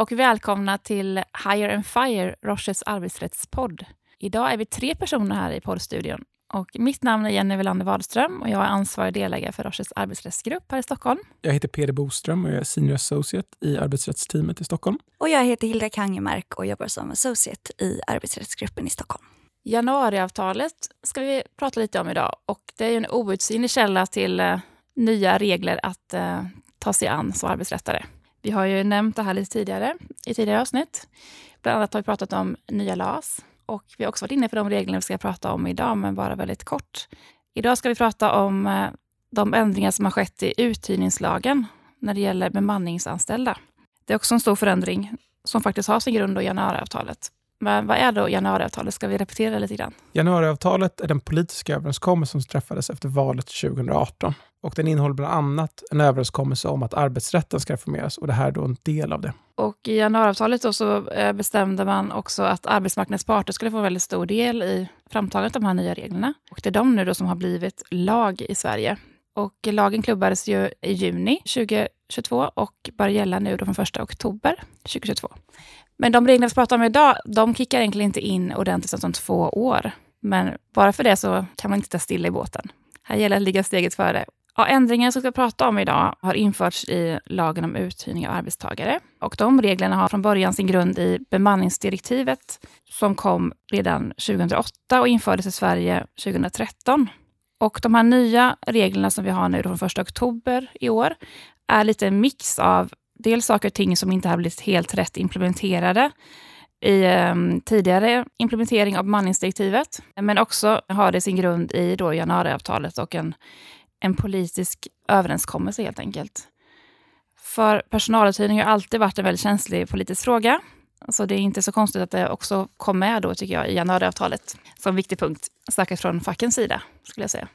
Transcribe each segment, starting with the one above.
och välkomna till Hire and Fire, Roches arbetsrättspodd. Idag är vi tre personer här i poddstudion. Och mitt namn är Jenny Welander Wadström och jag är ansvarig delägare för Roches arbetsrättsgrupp här i Stockholm. Jag heter Peder Boström och jag är senior associate i arbetsrättsteamet i Stockholm. Och jag heter Hilda Kangemark och jobbar som associate i arbetsrättsgruppen i Stockholm. Januariavtalet ska vi prata lite om idag och det är en outsinlig källa till uh, nya regler att uh, ta sig an som arbetsrättare. Vi har ju nämnt det här lite tidigare i tidigare avsnitt. Bland annat har vi pratat om nya LAS och vi har också varit inne på de reglerna vi ska prata om idag, men bara väldigt kort. Idag ska vi prata om eh, de ändringar som har skett i uthyrningslagen när det gäller bemanningsanställda. Det är också en stor förändring som faktiskt har sin grund i januariavtalet. Men vad är då januariavtalet? Ska vi repetera lite grann? Januariavtalet är den politiska överenskommelse som träffades efter valet 2018. Och den innehåller bland annat en överenskommelse om att arbetsrätten ska reformeras och det här är då en del av det. Och I januariavtalet då så eh, bestämde man också att arbetsmarknadens parter skulle få en väldigt stor del i framtagandet av de här nya reglerna. Och det är de nu då som har blivit lag i Sverige. Och lagen klubbades ju i juni 2022 och börjar gälla nu då från 1 oktober 2022. Men de regler vi pratar om idag, de kickar egentligen inte in ordentligt om två år. Men bara för det så kan man inte ta stilla i båten. Här gäller det att ligga steget före. Ja, ändringar som vi ska prata om idag har införts i lagen om uthyrning av arbetstagare. Och de reglerna har från början sin grund i bemanningsdirektivet som kom redan 2008 och infördes i Sverige 2013. Och de här nya reglerna som vi har nu från 1 oktober i år är lite en mix av dels saker och ting som inte har blivit helt rätt implementerade i um, tidigare implementering av bemanningsdirektivet. Men också har det sin grund i då januariavtalet och en, en politisk överenskommelse helt enkelt. För personaluthyrning har alltid varit en väldigt känslig politisk fråga. Så det är inte så konstigt att det också kom med då, tycker jag, i januariavtalet som viktig punkt, särskilt från fackens sida, skulle jag säga.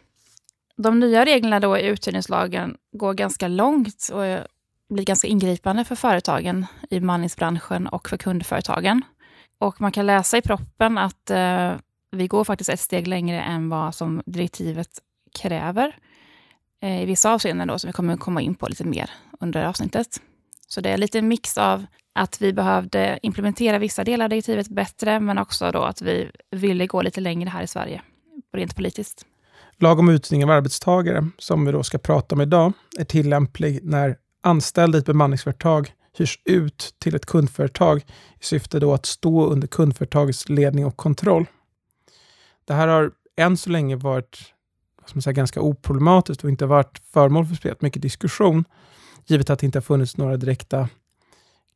De nya reglerna då i uthyrningslagen går ganska långt och blir ganska ingripande för företagen i bemanningsbranschen och för kundföretagen. Och man kan läsa i proppen att eh, vi går faktiskt ett steg längre än vad som direktivet kräver Eh, i vissa avseenden då, som vi kommer komma in på lite mer under avsnittet. Så det är lite en mix av att vi behövde implementera vissa delar av direktivet bättre, men också då att vi ville gå lite längre här i Sverige, rent politiskt. Lag om uthyrning av arbetstagare, som vi då ska prata om idag, är tillämplig när anställda i ett bemanningsföretag hyrs ut till ett kundföretag i syfte då att stå under kundföretagets ledning och kontroll. Det här har än så länge varit som säga, ganska oproblematiskt och inte varit föremål för speciellt mycket diskussion, givet att det inte har funnits några direkta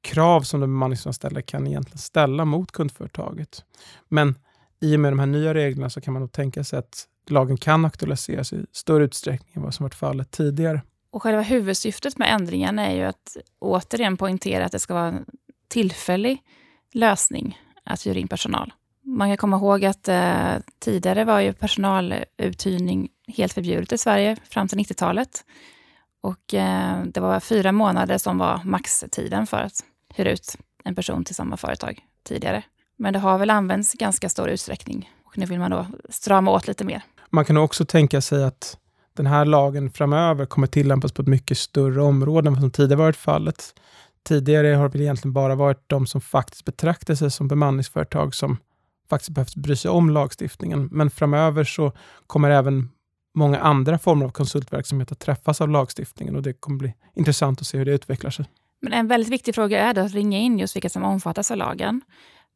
krav som de bemanningsanställda kan egentligen ställa mot kundföretaget. Men i och med de här nya reglerna så kan man nog tänka sig att lagen kan aktualiseras i större utsträckning än vad som varit fallet tidigare. Och själva huvudsyftet med ändringen är ju att återigen poängtera att det ska vara en tillfällig lösning att hyra in personal. Man kan komma ihåg att eh, tidigare var ju personaluthyrning helt förbjudet i Sverige fram till 90-talet. Och eh, det var fyra månader som var maxtiden för att hyra ut en person till samma företag tidigare. Men det har väl använts i ganska stor utsträckning och nu vill man då strama åt lite mer. Man kan också tänka sig att den här lagen framöver kommer tillämpas på ett mycket större område än vad som tidigare varit fallet. Tidigare har det egentligen bara varit de som faktiskt betraktar sig som bemanningsföretag som faktiskt behövt bry sig om lagstiftningen. Men framöver så kommer även många andra former av konsultverksamhet att träffas av lagstiftningen och det kommer bli intressant att se hur det utvecklar sig. Men en väldigt viktig fråga är då att ringa in just vilka som omfattas av lagen.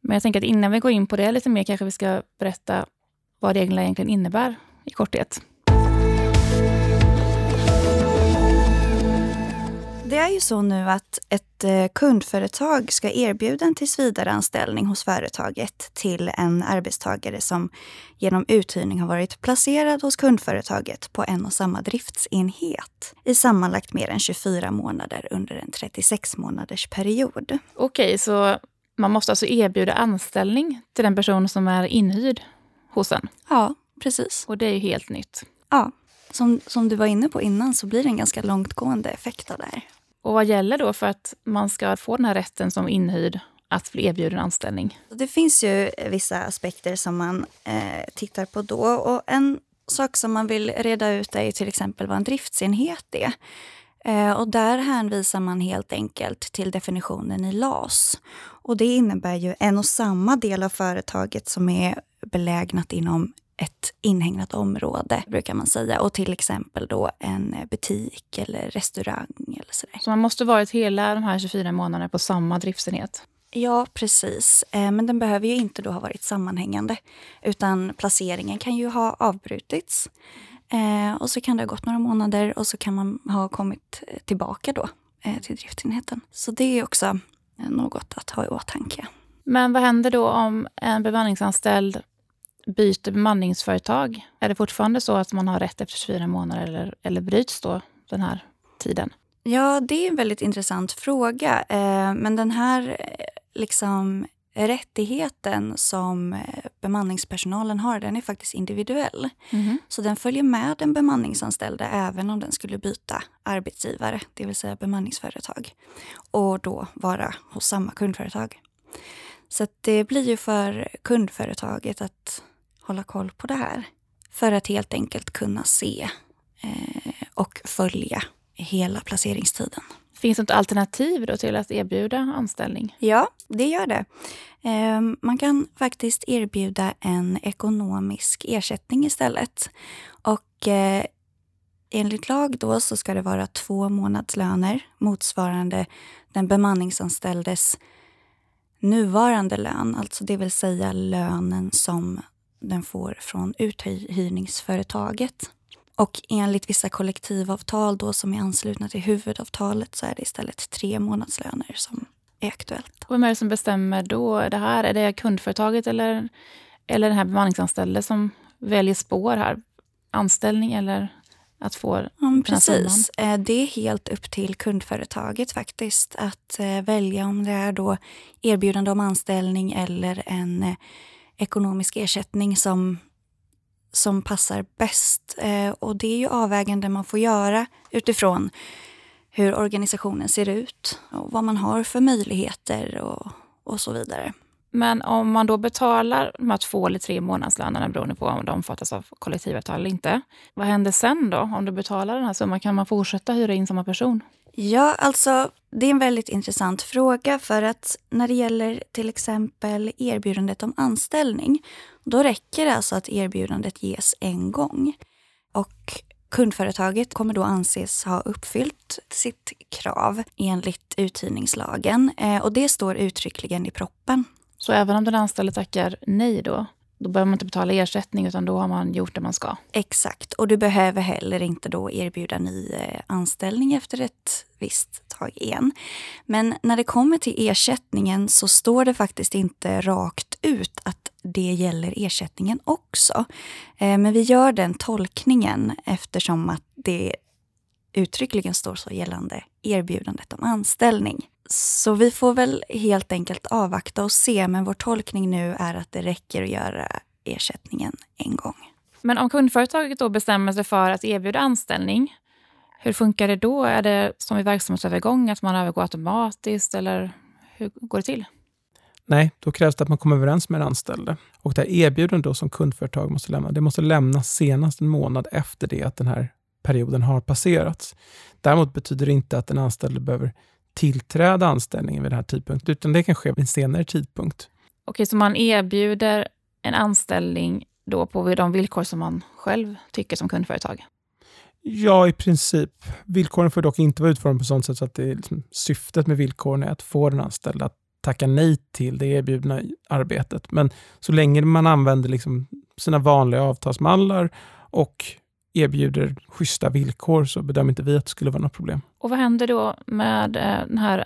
Men jag tänker att innan vi går in på det lite mer kanske vi ska berätta vad reglerna egentligen innebär i korthet. Det är ju så nu att ett eh, kundföretag ska erbjuda en tillsvidareanställning hos företaget till en arbetstagare som genom uthyrning har varit placerad hos kundföretaget på en och samma driftsenhet i sammanlagt mer än 24 månader under en 36 månaders period. Okej, så man måste alltså erbjuda anställning till den person som är inhyrd hos en? Ja, precis. Och det är ju helt nytt. Ja, som, som du var inne på innan så blir det en ganska långtgående effekt av det här. Och vad gäller då för att man ska få den här rätten som inhyrd att bli erbjuden anställning? Det finns ju vissa aspekter som man eh, tittar på då. Och en sak som man vill reda ut är till exempel vad en driftsenhet är. Eh, och där hänvisar man helt enkelt till definitionen i LAS. Och det innebär ju en och samma del av företaget som är belägnat inom ett inhägnat område, brukar man säga. Och till exempel då en butik eller restaurang eller sådär. Så man måste varit hela de här 24 månaderna på samma driftsenhet? Ja, precis. Eh, men den behöver ju inte då ha varit sammanhängande. Utan placeringen kan ju ha avbrutits. Eh, och så kan det ha gått några månader och så kan man ha kommit tillbaka då eh, till driftsenheten. Så det är också något att ha i åtanke. Men vad händer då om en bemanningsanställd byter bemanningsföretag? Är det fortfarande så att man har rätt efter 24 månader eller, eller bryts då den här tiden? Ja, det är en väldigt intressant fråga. Eh, men den här eh, liksom, rättigheten som eh, bemanningspersonalen har, den är faktiskt individuell. Mm. Så den följer med den bemanningsanställda även om den skulle byta arbetsgivare, det vill säga bemanningsföretag. Och då vara hos samma kundföretag. Så det blir ju för kundföretaget att hålla koll på det här. För att helt enkelt kunna se eh, och följa hela placeringstiden. Finns det ett alternativ då till att erbjuda anställning? Ja, det gör det. Ehm, man kan faktiskt erbjuda en ekonomisk ersättning istället. Och eh, enligt lag då så ska det vara två månadslöner motsvarande den bemanningsanställdes nuvarande lön, alltså det vill säga lönen som den får från uthyrningsföretaget. Och enligt vissa kollektivavtal då som är anslutna till huvudavtalet så är det istället tre månadslöner som är aktuellt. Och vem är det som bestämmer då det här? Är det kundföretaget eller, eller den här bemanningsanställde som väljer spår här? Anställning eller att få ja, Precis. Eh, det är helt upp till kundföretaget faktiskt att eh, välja om det är då erbjudande om anställning eller en eh, ekonomisk ersättning som som passar bäst. Eh, och det är ju avväganden man får göra utifrån hur organisationen ser ut och vad man har för möjligheter och, och så vidare. Men om man då betalar de här två eller tre månadslönerna beroende på om de omfattas av kollektivavtal eller inte. Vad händer sen då? Om du betalar den här summan, kan man fortsätta hyra in samma person? Ja, alltså det är en väldigt intressant fråga för att när det gäller till exempel erbjudandet om anställning, då räcker det alltså att erbjudandet ges en gång. Och kundföretaget kommer då anses ha uppfyllt sitt krav enligt uthyrningslagen eh, och det står uttryckligen i proppen. Så även om den anställde tackar nej då, då behöver man inte betala ersättning utan då har man gjort det man ska. Exakt, och du behöver heller inte då erbjuda ny eh, anställning efter ett visst tag igen. Men när det kommer till ersättningen så står det faktiskt inte rakt ut att det gäller ersättningen också. Eh, men vi gör den tolkningen eftersom att det uttryckligen står så gällande erbjudandet om anställning. Så vi får väl helt enkelt avvakta och se, men vår tolkning nu är att det räcker att göra ersättningen en gång. Men om kundföretaget då bestämmer sig för att erbjuda anställning, hur funkar det då? Är det som vid verksamhetsövergång, att man övergår automatiskt eller hur går det till? Nej, då krävs det att man kommer överens med den anställde. Och det här erbjudandet då som kundföretag måste lämna, det måste lämnas senast en månad efter det att den här perioden har passerats. Däremot betyder det inte att den anställde behöver tillträda anställningen vid den här tidpunkten, utan det kan ske vid en senare tidpunkt. Okej, så man erbjuder en anställning då på de villkor som man själv tycker som kundföretag? Ja, i princip. Villkoren får dock inte vara utformade på sånt sätt så att det liksom, syftet med villkoren är att få den anställda att tacka nej till det erbjudna arbetet. Men så länge man använder liksom sina vanliga avtalsmallar och erbjuder schyssta villkor så bedömer inte vi att det skulle vara något problem. Och vad händer då med eh, den här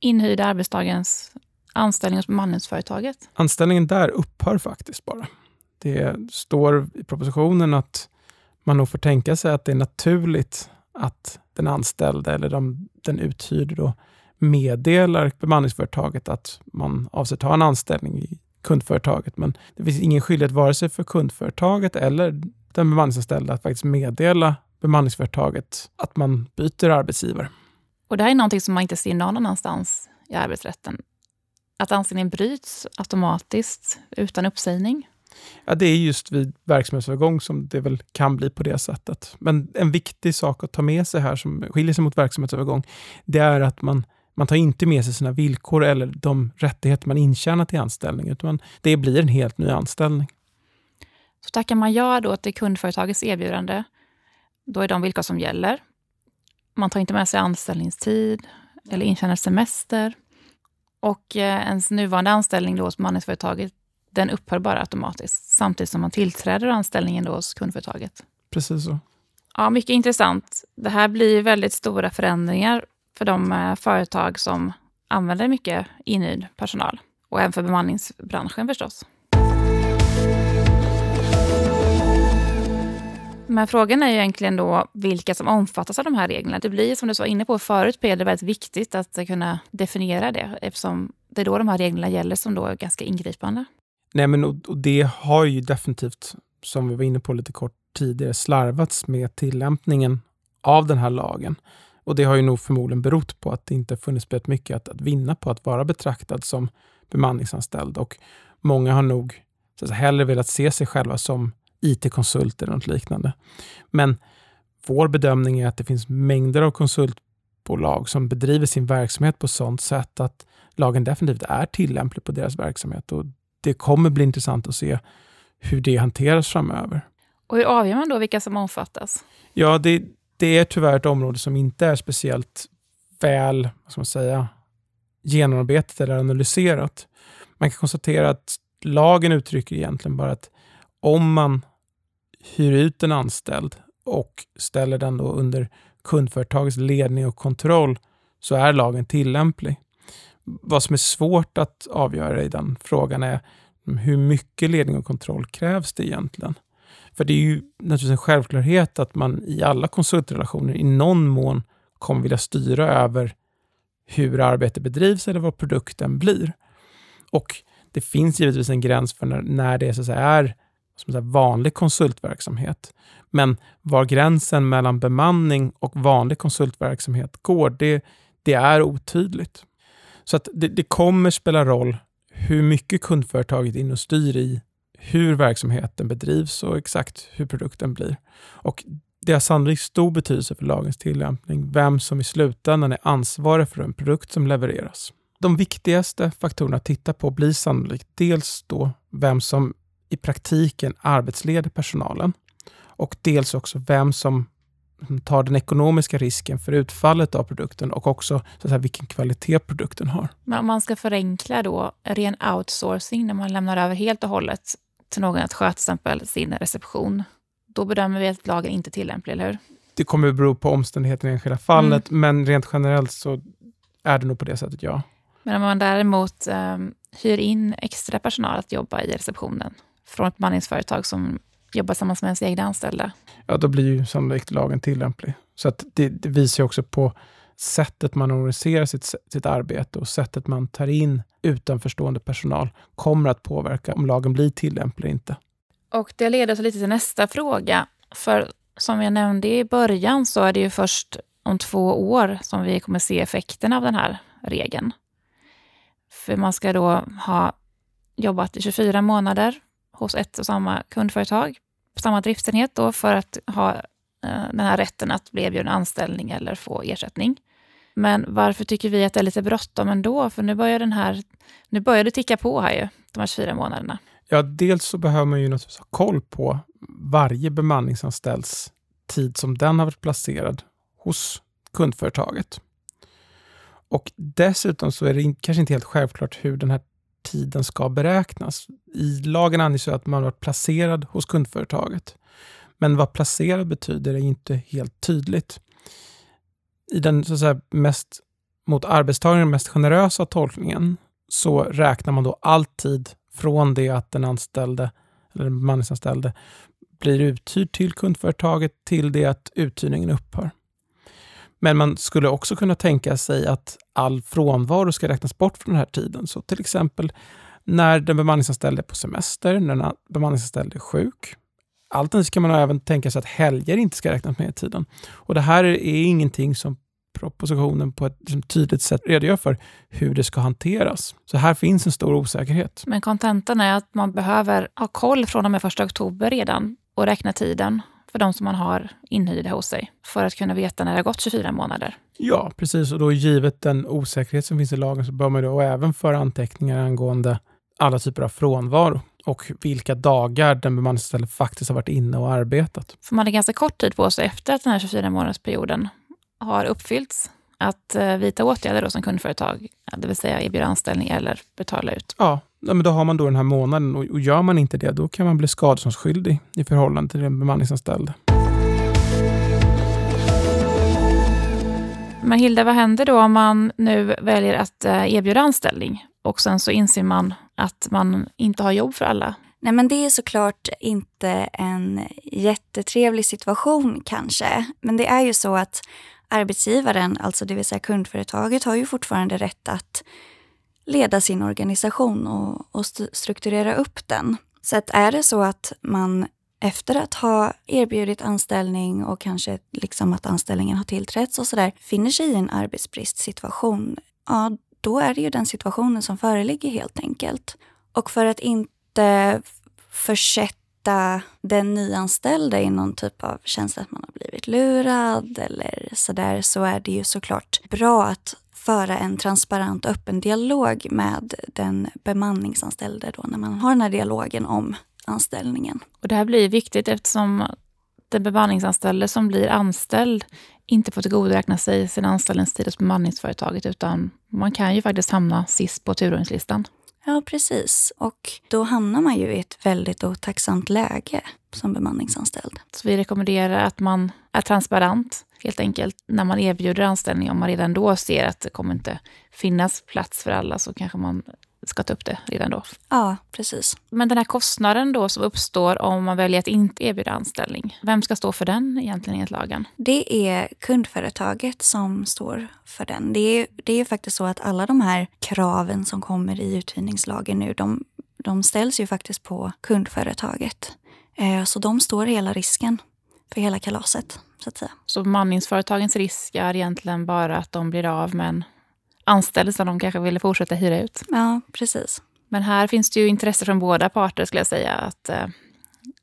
inhyrda arbetstagarens anställning hos bemanningsföretaget? Anställningen där upphör faktiskt bara. Det står i propositionen att man nog får tänka sig att det är naturligt att den anställde eller de, den uthyrde då meddelar bemanningsföretaget att man avser ta en anställning i kundföretaget. Men det finns ingen skyldighet vare sig för kundföretaget eller den bemanningsanställda att faktiskt meddela bemanningsföretaget att man byter arbetsgivare. Och det här är någonting som man inte ser någon annanstans i arbetsrätten. Att anställningen bryts automatiskt utan uppsägning. Ja, det är just vid verksamhetsövergång som det väl kan bli på det sättet. Men en viktig sak att ta med sig här som skiljer sig mot verksamhetsövergång, det är att man, man tar inte med sig sina villkor eller de rättigheter man intjänat i anställning, utan man, det blir en helt ny anställning. Så tackar man ja då till kundföretagets erbjudande, då är de villkor som gäller. Man tar inte med sig anställningstid eller intjänad semester. Och eh, ens nuvarande anställning då hos bemanningsföretaget, den upphör bara automatiskt samtidigt som man tillträder anställningen då hos kundföretaget. Precis så. Ja, mycket intressant. Det här blir väldigt stora förändringar för de eh, företag som använder mycket inhyrd personal och även för bemanningsbranschen förstås. Men frågan är ju egentligen då vilka som omfattas av de här reglerna. Det blir som du var inne på förut, Peder, väldigt viktigt att kunna definiera det eftersom det är då de här reglerna gäller som då är ganska ingripande. Nej, men och, och det har ju definitivt, som vi var inne på lite kort tidigare, slarvats med tillämpningen av den här lagen. Och det har ju nog förmodligen berott på att det inte funnits speciellt mycket att, att vinna på att vara betraktad som bemanningsanställd. Och många har nog så att säga, hellre velat se sig själva som IT-konsulter eller något liknande. Men vår bedömning är att det finns mängder av konsultbolag som bedriver sin verksamhet på sådant sätt att lagen definitivt är tillämplig på deras verksamhet. Och det kommer bli intressant att se hur det hanteras framöver. Och hur avgör man då vilka som omfattas? Ja, det, det är tyvärr ett område som inte är speciellt väl vad ska man säga, genomarbetat eller analyserat. Man kan konstatera att lagen uttrycker egentligen bara att om man hyr ut en anställd och ställer den då under kundföretagets ledning och kontroll så är lagen tillämplig. Vad som är svårt att avgöra i den frågan är hur mycket ledning och kontroll krävs det egentligen? För det är ju naturligtvis en självklarhet att man i alla konsultrelationer i någon mån kommer vilja styra över hur arbetet bedrivs eller vad produkten blir. Och det finns givetvis en gräns för när, när det så är som så vanlig konsultverksamhet. Men var gränsen mellan bemanning och vanlig konsultverksamhet går, det, det är otydligt. Så att det, det kommer spela roll hur mycket kundföretaget in och styr i hur verksamheten bedrivs och exakt hur produkten blir. Och det har sannolikt stor betydelse för lagens tillämpning vem som i slutändan är ansvarig för en produkt som levereras. De viktigaste faktorerna att titta på blir sannolikt dels då vem som i praktiken arbetsleder personalen och dels också vem som tar den ekonomiska risken för utfallet av produkten och också så att säga, vilken kvalitet produkten har. Men om man ska förenkla då, ren outsourcing när man lämnar över helt och hållet till någon att sköta till exempel sin reception, då bedömer vi att lagen inte är tillämplig, eller hur? Det kommer att bero på omständigheterna i enskilda fallet, mm. men rent generellt så är det nog på det sättet, ja. Men om man däremot um, hyr in extra personal att jobba i receptionen, från ett bemanningsföretag som jobbar tillsammans med ens egna anställda. Ja, då blir ju sannolikt lagen tillämplig. Så att det, det visar också på sättet man organiserar sitt, sitt arbete och sättet man tar in utanförstående personal kommer att påverka om lagen blir tillämplig eller inte. Och Det leder oss lite till nästa fråga. För som jag nämnde i början så är det ju först om två år som vi kommer se effekterna av den här regeln. För man ska då ha jobbat i 24 månader hos ett och samma kundföretag samma driftsenhet då för att ha eh, den här rätten att bli erbjuden anställning eller få ersättning. Men varför tycker vi att det är lite bråttom ändå? För nu börjar, den här, nu börjar det ticka på här ju, de här 24 månaderna. Ja, dels så behöver man ju naturligtvis ha koll på varje bemanningsanställds tid som den har varit placerad hos kundföretaget. Och dessutom så är det kanske inte helt självklart hur den här tiden ska beräknas. I lagen anges att man varit placerad hos kundföretaget. Men vad placerad betyder är inte helt tydligt. I den så att säga, mest mot arbetstagaren mest generösa tolkningen så räknar man då alltid från det att den anställde eller den bemanningsanställde blir uthyrd till kundföretaget till det att uthyrningen upphör. Men man skulle också kunna tänka sig att all frånvaro ska räknas bort från den här tiden. Så till exempel när den bemanningsanställde är på semester, när den bemanningsanställde är sjuk. Alternativt kan man även tänka sig att helger inte ska räknas med i tiden. Och det här är ingenting som propositionen på ett liksom, tydligt sätt redogör för hur det ska hanteras. Så här finns en stor osäkerhet. Men kontentan är att man behöver ha koll från och med 1 oktober redan och räkna tiden för de som man har inhyrda hos sig för att kunna veta när det har gått 24 månader. Ja, precis. Och då givet den osäkerhet som finns i lagen så bör man då även föra anteckningar angående alla typer av frånvaro och vilka dagar den bemanningsanställde faktiskt har varit inne och arbetat. För man har ganska kort tid på sig efter att den här 24 månadersperioden har uppfyllts att eh, vidta åtgärder då som kundföretag, det vill säga erbjuda anställning eller betala ut. Ja, men då har man då den här månaden och gör man inte det, då kan man bli skadeståndsskyldig i förhållande till den bemanningsanställde. Men Hilda, vad händer då om man nu väljer att eh, erbjuda anställning och sen så inser man att man inte har jobb för alla? Nej men det är såklart inte en jättetrevlig situation kanske. Men det är ju så att arbetsgivaren, alltså det vill säga kundföretaget, har ju fortfarande rätt att leda sin organisation och, och strukturera upp den. Så att är det så att man efter att ha erbjudit anställning och kanske liksom att anställningen har tillträtts och sådär, finner sig i en arbetsbristsituation, ja då är det ju den situationen som föreligger helt enkelt. Och för att inte försätta den nyanställda i någon typ av känsla att man har blivit lurad eller sådär så är det ju såklart bra att föra en transparent och öppen dialog med den bemanningsanställde då när man har den här dialogen om anställningen. Och det här blir viktigt eftersom den bemanningsanställde som blir anställd inte får tillgodoräkna sig sin anställningstid hos bemanningsföretaget utan man kan ju faktiskt hamna sist på turordningslistan. Ja, precis. Och då hamnar man ju i ett väldigt otacksamt läge som bemanningsanställd. Så vi rekommenderar att man är transparent helt enkelt. När man erbjuder anställning, om man redan då ser att det kommer inte finnas plats för alla så kanske man ska ta upp det redan då. Ja, precis. Men den här kostnaden då som uppstår om man väljer att inte erbjuda anställning, vem ska stå för den egentligen enligt lagen? Det är kundföretaget som står för den. Det är, det är faktiskt så att alla de här kraven som kommer i uthyrningslagen nu, de, de ställs ju faktiskt på kundföretaget. Eh, så de står hela risken för hela kalaset, så att säga. Så bemanningsföretagens risk är egentligen bara att de blir av med en anställd som de kanske ville fortsätta hyra ut. Ja, precis. Men här finns det ju intresse från båda parter skulle jag säga att, eh,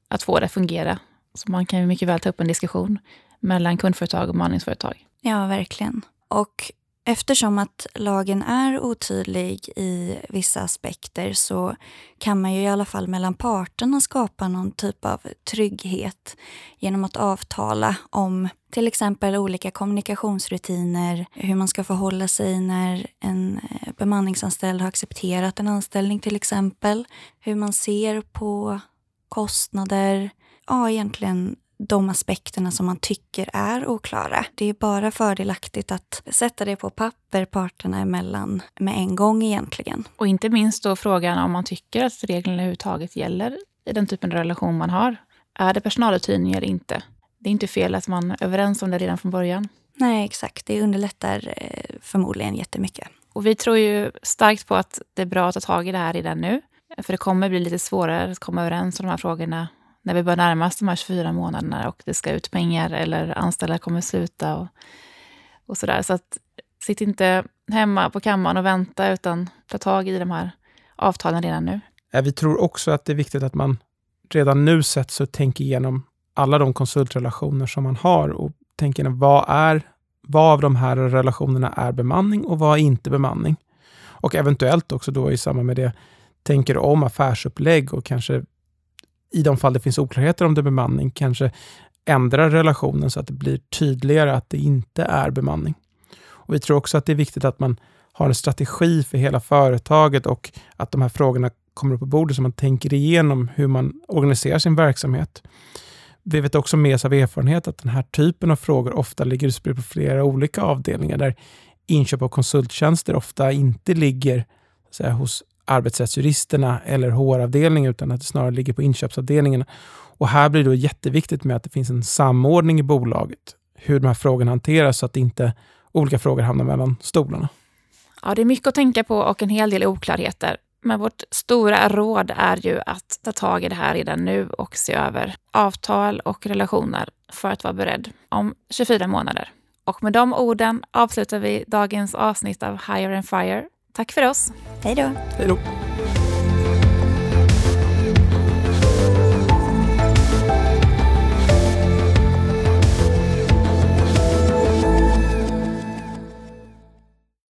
att få det att fungera. Så man kan ju mycket väl ta upp en diskussion mellan kundföretag och bemanningsföretag. Ja, verkligen. Och Eftersom att lagen är otydlig i vissa aspekter så kan man ju i alla fall mellan parterna skapa någon typ av trygghet genom att avtala om till exempel olika kommunikationsrutiner, hur man ska förhålla sig när en eh, bemanningsanställd har accepterat en anställning till exempel, hur man ser på kostnader, ja egentligen de aspekterna som man tycker är oklara. Det är bara fördelaktigt att sätta det på papper parterna emellan med en gång egentligen. Och inte minst då frågan om man tycker att reglerna överhuvudtaget gäller i den typen av relation man har. Är det personaluthyrning eller inte? Det är inte fel att man är överens om det redan från början. Nej, exakt. Det underlättar eh, förmodligen jättemycket. Och vi tror ju starkt på att det är bra att ta tag i det här redan nu. För det kommer bli lite svårare att komma överens om de här frågorna när vi börjar närma oss de här 24 månaderna och det ska ut pengar eller anställda kommer sluta och, och sådär. Så att sitt inte hemma på kammaren och vänta utan ta tag i de här avtalen redan nu. Vi tror också att det är viktigt att man redan nu sätter sig och tänker igenom alla de konsultrelationer som man har och tänker igenom vad är vad av de här relationerna är bemanning och vad är inte bemanning? Och eventuellt också då i samband med det tänker om affärsupplägg och kanske i de fall det finns oklarheter om det är bemanning, kanske ändra relationen så att det blir tydligare att det inte är bemanning. Och Vi tror också att det är viktigt att man har en strategi för hela företaget och att de här frågorna kommer upp på bordet så man tänker igenom hur man organiserar sin verksamhet. Vi vet också med oss av erfarenhet att den här typen av frågor ofta ligger utspridda på flera olika avdelningar där inköp av konsulttjänster ofta inte ligger säga, hos arbetsrättsjuristerna eller HR-avdelningen utan att det snarare ligger på inköpsavdelningen. Och här blir det då jätteviktigt med att det finns en samordning i bolaget, hur de här frågorna hanteras så att inte olika frågor hamnar mellan stolarna. Ja, det är mycket att tänka på och en hel del oklarheter. Men vårt stora råd är ju att ta tag i det här redan nu och se över avtal och relationer för att vara beredd om 24 månader. Och med de orden avslutar vi dagens avsnitt av Hire and Fire. Tack för oss. Hej då. Hej då.